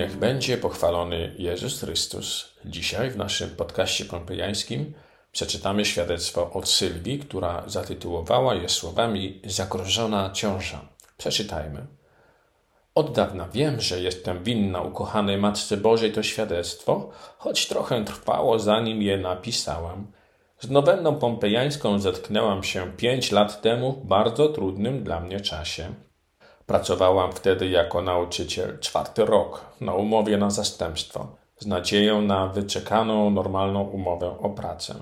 Niech będzie pochwalony Jezus Chrystus. Dzisiaj w naszym podcaście pompejańskim przeczytamy świadectwo od Sylwii, która zatytułowała je słowami Zagrożona ciąża. Przeczytajmy. Od dawna wiem, że jestem winna ukochanej Matce Bożej to świadectwo, choć trochę trwało, zanim je napisałam. Z nowenną pompejańską zetknęłam się pięć lat temu w bardzo trudnym dla mnie czasie. Pracowałam wtedy jako nauczyciel czwarty rok na umowie na zastępstwo, z nadzieją na wyczekaną normalną umowę o pracę.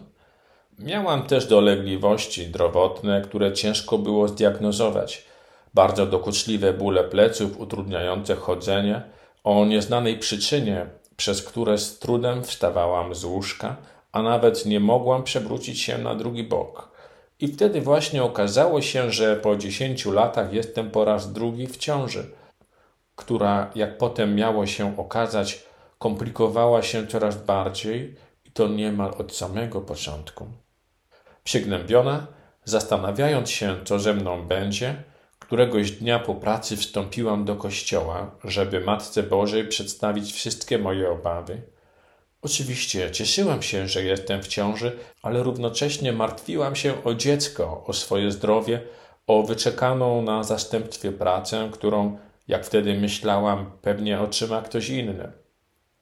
Miałam też dolegliwości zdrowotne, które ciężko było zdiagnozować, bardzo dokuczliwe bóle pleców utrudniające chodzenie, o nieznanej przyczynie, przez które z trudem wstawałam z łóżka, a nawet nie mogłam przewrócić się na drugi bok. I wtedy właśnie okazało się, że po dziesięciu latach jestem po raz drugi w ciąży, która, jak potem miało się okazać, komplikowała się coraz bardziej i to niemal od samego początku. Przygnębiona, zastanawiając się, co ze mną będzie, któregoś dnia po pracy wstąpiłam do kościoła, żeby Matce Bożej przedstawić wszystkie moje obawy – Oczywiście cieszyłam się, że jestem w ciąży, ale równocześnie martwiłam się o dziecko, o swoje zdrowie, o wyczekaną na zastępstwie pracę, którą, jak wtedy myślałam, pewnie otrzyma ktoś inny.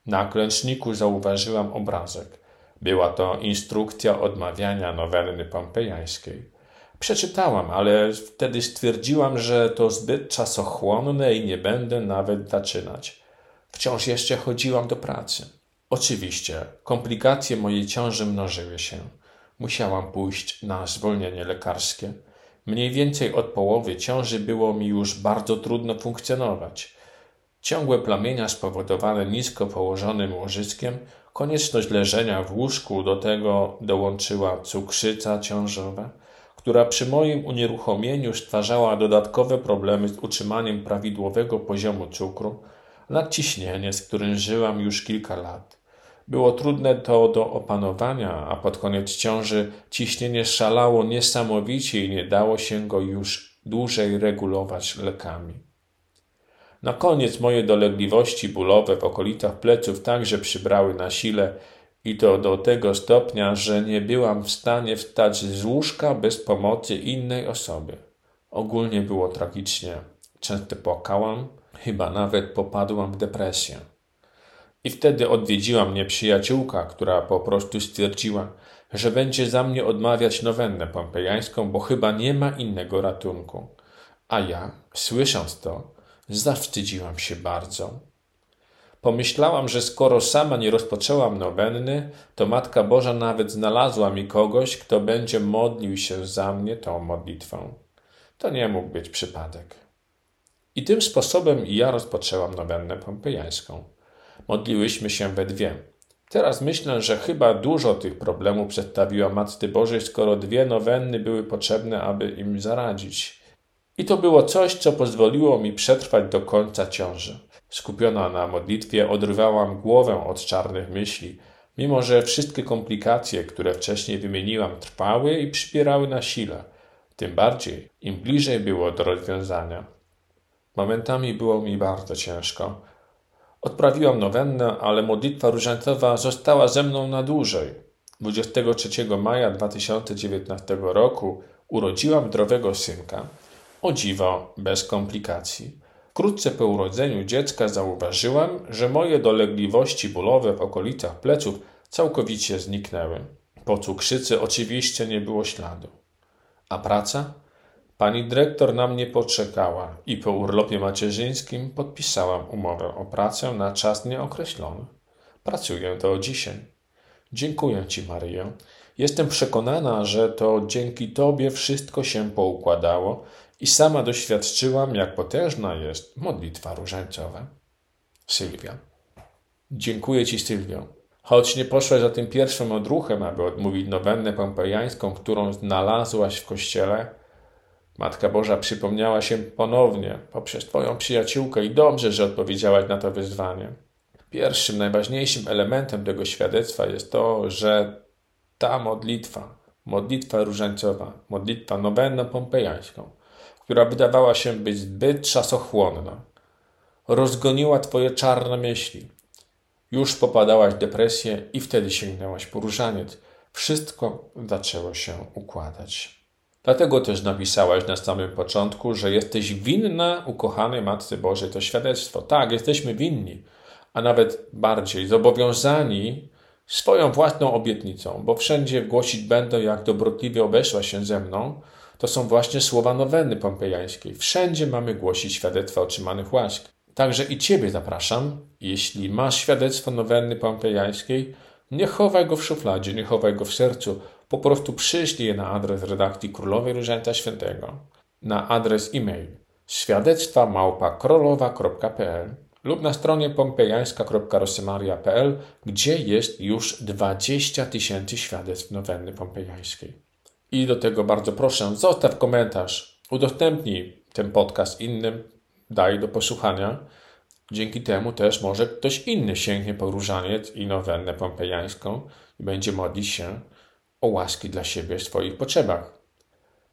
Na klęczniku zauważyłam obrazek. Była to instrukcja odmawiania nowenny pompejańskiej. Przeczytałam, ale wtedy stwierdziłam, że to zbyt czasochłonne i nie będę nawet zaczynać. Wciąż jeszcze chodziłam do pracy. Oczywiście, komplikacje mojej ciąży mnożyły się. Musiałam pójść na zwolnienie lekarskie. Mniej więcej od połowy ciąży było mi już bardzo trudno funkcjonować. Ciągłe plamienia spowodowane nisko położonym łożyskiem, konieczność leżenia w łóżku, do tego dołączyła cukrzyca ciążowa, która przy moim unieruchomieniu stwarzała dodatkowe problemy z utrzymaniem prawidłowego poziomu cukru, nadciśnienie, z którym żyłam już kilka lat. Było trudne to do opanowania, a pod koniec ciąży ciśnienie szalało niesamowicie i nie dało się go już dłużej regulować lekami. Na koniec moje dolegliwości bólowe w okolicach pleców także przybrały na sile i to do tego stopnia, że nie byłam w stanie wstać z łóżka bez pomocy innej osoby. Ogólnie było tragicznie. Często płakałam, chyba nawet popadłam w depresję. I wtedy odwiedziła mnie przyjaciółka, która po prostu stwierdziła, że będzie za mnie odmawiać nowennę pompejańską, bo chyba nie ma innego ratunku. A ja, słysząc to, zawstydziłam się bardzo. Pomyślałam, że skoro sama nie rozpoczęłam nowenny, to Matka Boża nawet znalazła mi kogoś, kto będzie modlił się za mnie tą modlitwą. To nie mógł być przypadek. I tym sposobem ja rozpoczęłam nowennę pompejańską. Modliłyśmy się we dwie. Teraz myślę, że chyba dużo tych problemów przedstawiła Matce Bożej, skoro dwie nowenny były potrzebne, aby im zaradzić. I to było coś, co pozwoliło mi przetrwać do końca ciąży. Skupiona na modlitwie, odrywałam głowę od czarnych myśli, mimo że wszystkie komplikacje, które wcześniej wymieniłam, trwały i przybierały na sile. Tym bardziej, im bliżej było do rozwiązania. Momentami było mi bardzo ciężko. Odprawiłam nowennę, ale modlitwa różańcowa została ze mną na dłużej. 23 maja 2019 roku urodziłam zdrowego synka, o dziwo bez komplikacji. Wkrótce po urodzeniu dziecka zauważyłam, że moje dolegliwości bólowe w okolicach pleców całkowicie zniknęły. Po cukrzycy oczywiście nie było śladu. A praca? Pani dyrektor na mnie poczekała i po urlopie macierzyńskim podpisałam umowę o pracę na czas nieokreślony. Pracuję do dzisiaj. Dziękuję Ci, Maryjo. Jestem przekonana, że to dzięki Tobie wszystko się poukładało i sama doświadczyłam, jak potężna jest modlitwa różańcowa. Sylwia. Dziękuję Ci, Sylwio. Choć nie poszłaś za tym pierwszym odruchem, aby odmówić nowennę pompejańską, którą znalazłaś w kościele, Matka Boża przypomniała się ponownie poprzez Twoją przyjaciółkę i dobrze, że odpowiedziałaś na to wyzwanie. Pierwszym, najważniejszym elementem tego świadectwa jest to, że ta modlitwa, modlitwa różańcowa, modlitwa nowenna pompejańską, która wydawała się być zbyt czasochłonna, rozgoniła twoje czarne myśli. Już popadałaś w depresję i wtedy sięgnęłaś po różaniec. Wszystko zaczęło się układać. Dlatego też napisałaś na samym początku, że jesteś winna ukochanej Matce Bożej to świadectwo. Tak, jesteśmy winni, a nawet bardziej zobowiązani swoją własną obietnicą, bo wszędzie głosić będę, jak dobrotliwie obeszła się ze mną. To są właśnie słowa noweny pompejańskiej. Wszędzie mamy głosić świadectwa otrzymanych łask. Także i Ciebie zapraszam, jeśli masz świadectwo noweny pompejańskiej, nie chowaj go w szufladzie, nie chowaj go w sercu, po prostu przyślij je na adres redakcji Królowej Różańca Świętego, na adres e-mail świadectwa małpa.krolowa.pl lub na stronie pompejańska.rosemaria.pl, gdzie jest już 20 tysięcy świadectw nowenny pompejańskiej. I do tego bardzo proszę, zostaw komentarz, udostępnij ten podcast innym, daj do posłuchania. Dzięki temu też może ktoś inny sięgnie po różaniec i nowennę pompejańską i będzie modlić się o łaski dla siebie w swoich potrzebach.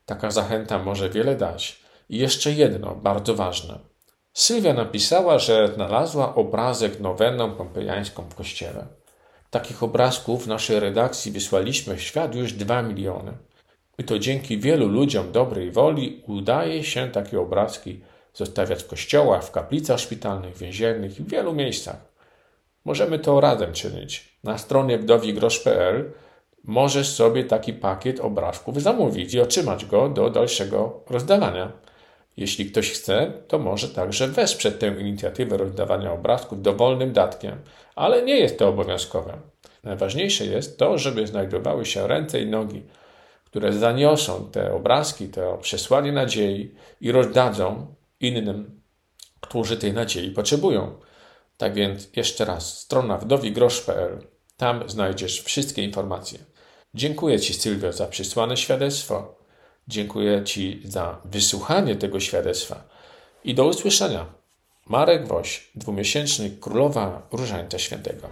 Taka zachęta może wiele dać. I jeszcze jedno, bardzo ważne. Sylwia napisała, że znalazła obrazek nowenną pompejańską w kościele. Takich obrazków w naszej redakcji wysłaliśmy w świat już dwa miliony. I to dzięki wielu ludziom dobrej woli udaje się takie obrazki zostawiać w kościołach, w kaplicach szpitalnych, więziennych i w wielu miejscach. Możemy to razem czynić. Na stronie wdowigrosz.pl możesz sobie taki pakiet obrazków zamówić i otrzymać go do dalszego rozdawania. Jeśli ktoś chce, to może także wesprzeć tę inicjatywę rozdawania obrazków dowolnym datkiem, ale nie jest to obowiązkowe. Najważniejsze jest to, żeby znajdowały się ręce i nogi, które zaniosą te obrazki, to przesłanie nadziei i rozdadzą innym, którzy tej nadziei potrzebują. Tak więc jeszcze raz, strona wdowigrosz.pl. Tam znajdziesz wszystkie informacje. Dziękuję Ci, Sylwio, za przysłane świadectwo. Dziękuję Ci za wysłuchanie tego świadectwa. I do usłyszenia. Marek Woś, dwumiesięczny Królowa Różańca Świętego.